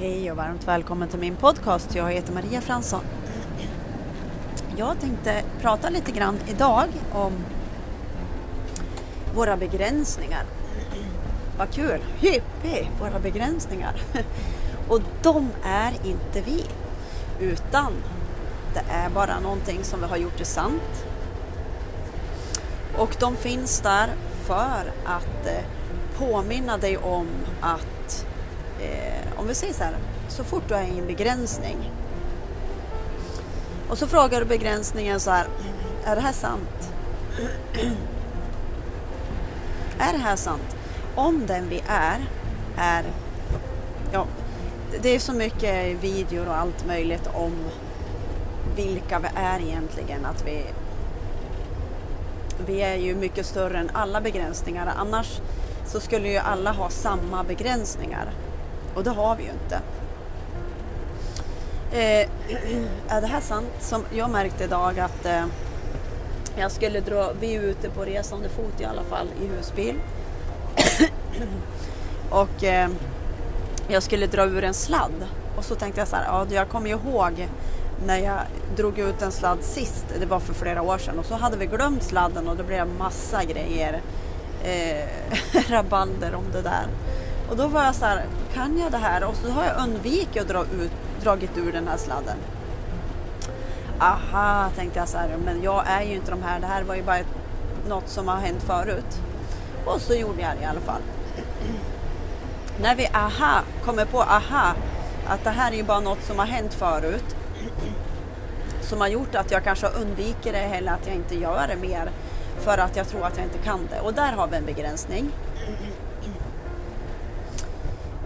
Hej och varmt välkommen till min podcast. Jag heter Maria Fransson. Jag tänkte prata lite grann idag om våra begränsningar. Vad kul! Hippie! Våra begränsningar. Och de är inte vi. Utan det är bara någonting som vi har gjort till sant. Och de finns där för att eh, påminna dig om att eh, om vi säger så här, så fort du är i en begränsning och så frågar du begränsningen så här, är det här sant? är det här sant? Om den vi är, är, ja, det är så mycket videor och allt möjligt om vilka vi är egentligen, att vi vi är ju mycket större än alla begränsningar. Annars så skulle ju alla ha samma begränsningar. Och det har vi ju inte. Eh, är det här sant? Som jag märkte idag att eh, jag skulle dra, vi är ute på resande fot i alla fall i husbil. och eh, jag skulle dra ur en sladd. Och så tänkte jag så här, ja jag kommer ju ihåg när jag drog ut en sladd sist, det var för flera år sedan och så hade vi glömt sladden och det blev massa grejer, eh, rabalder om det där. Och då var jag så här, kan jag det här? Och så har jag undvikit att dra ut, dragit ur den här sladden. Aha, tänkte jag så här, men jag är ju inte de här, det här var ju bara ett, något som har hänt förut. Och så gjorde jag det i alla fall. När vi aha, kommer på aha, att det här är ju bara något som har hänt förut som har gjort att jag kanske undviker det eller att jag inte gör det mer för att jag tror att jag inte kan det. Och där har vi en begränsning.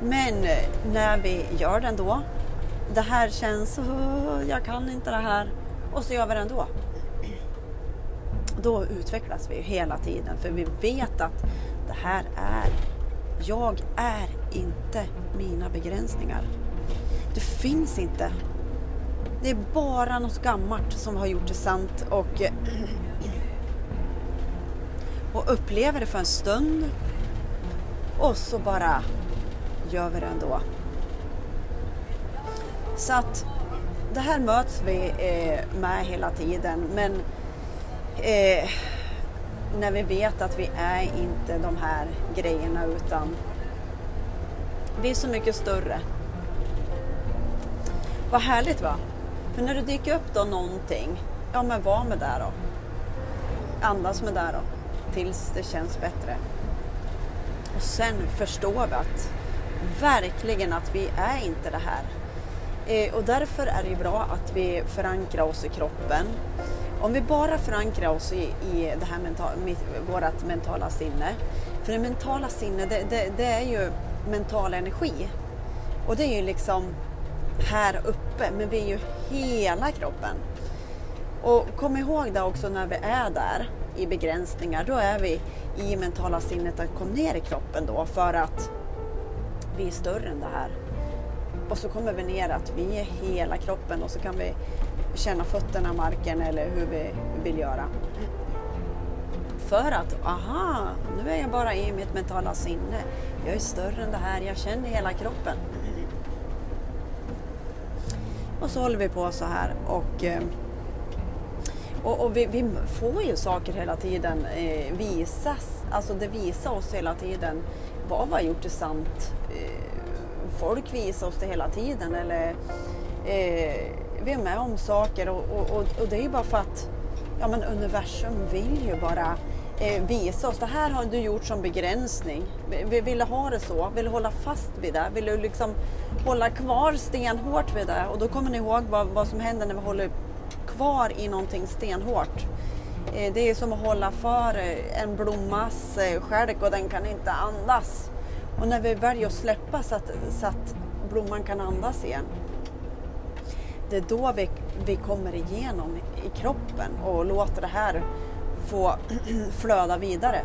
Men eh, när vi gör det ändå, det här känns, jag kan inte det här, och så gör vi det ändå. Då utvecklas vi hela tiden för vi vet att det här är, jag är inte mina begränsningar. Det finns inte det är bara något gammalt som har gjort det sant och, och upplever det för en stund och så bara gör vi det ändå. Så att det här möts vi eh, med hela tiden men eh, när vi vet att vi är inte de här grejerna utan vi är så mycket större. Vad härligt va? För när det dyker upp då någonting, ja men var med det då. Andas med det då, tills det känns bättre. Och sen förstår vi att verkligen att vi är inte det här. Eh, och därför är det bra att vi förankrar oss i kroppen. Om vi bara förankrar oss i, i det här mental, vårt mentala sinne. För det mentala sinnet, det, det, det är ju mental energi. Och det är ju liksom här uppe, men vi är ju hela kroppen. Och kom ihåg det också när vi är där i begränsningar, då är vi i mentala sinnet att komma ner i kroppen då för att vi är större än det här. Och så kommer vi ner att vi är hela kroppen och så kan vi känna fötterna marken eller hur vi vill göra. För att, aha, nu är jag bara i mitt mentala sinne. Jag är större än det här, jag känner hela kroppen. Och så håller vi på så här och, eh, och, och vi, vi, får ju saker hela tiden eh, visas, alltså det visar oss hela tiden vad vi har gjort är sant. Eh, folk visar oss det hela tiden eller eh, vi är med om saker och, och, och, det är ju bara för att ja, men universum vill ju bara eh, visa oss. Det här har du gjort som begränsning. Vi vill ha det så, vill hålla fast vid det, vill du liksom hålla kvar stenhårt vid det. Och då kommer ni ihåg vad, vad som händer när vi håller kvar i någonting stenhårt. Eh, det är som att hålla för eh, en blommas eh, skälk och den kan inte andas. Och när vi väljer att släppa så att, så att blomman kan andas igen. Det är då vi, vi kommer igenom i kroppen och låter det här få flöda vidare.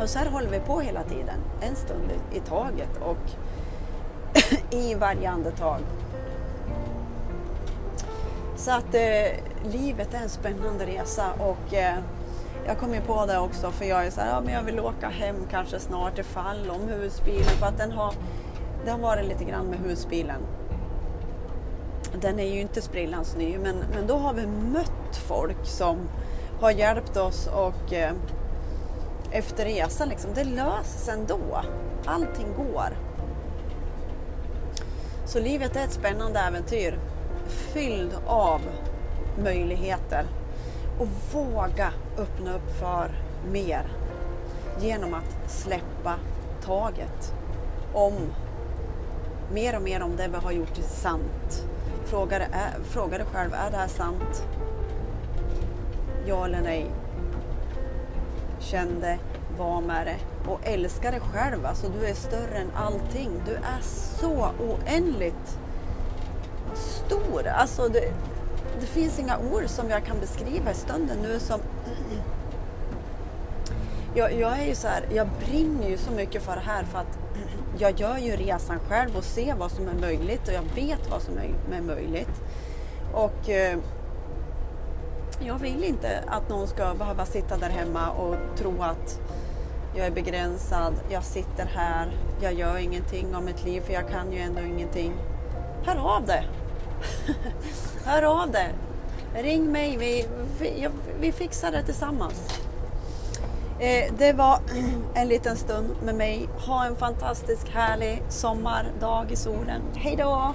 Och så här håller vi på hela tiden, en stund i taget och i varje andetag. Så att eh, livet är en spännande resa och eh, jag kom ju på det också för jag är så här, ja men jag vill åka hem kanske snart ifall om husbilen för att den har det har varit lite grann med husbilen. Den är ju inte sprillans ny men, men då har vi mött folk som har hjälpt oss och eh, efter resan liksom, det löses ändå. Allting går. Så livet är ett spännande äventyr fylld av möjligheter och våga öppna upp för mer genom att släppa taget om mer och mer om det vi har gjort är sant. Fråga, är, fråga dig själv, är det här sant? Ja eller nej? Känn det, var med det och älska dig själv. Alltså du är större än allting. Du är så oändligt stor. Alltså det, det finns inga ord som jag kan beskriva i stunden nu som jag, jag, är ju så här, jag brinner ju så mycket för det här för att jag gör ju resan själv och ser vad som är möjligt och jag vet vad som är möjligt. Och eh, jag vill inte att någon ska behöva sitta där hemma och tro att jag är begränsad, jag sitter här, jag gör ingenting om mitt liv för jag kan ju ändå ingenting. Hör av det! Hör av dig! Ring mig, vi, vi, vi fixar det tillsammans. Eh, det var en liten stund med mig. Ha en fantastisk härlig sommardag i solen. Hej då!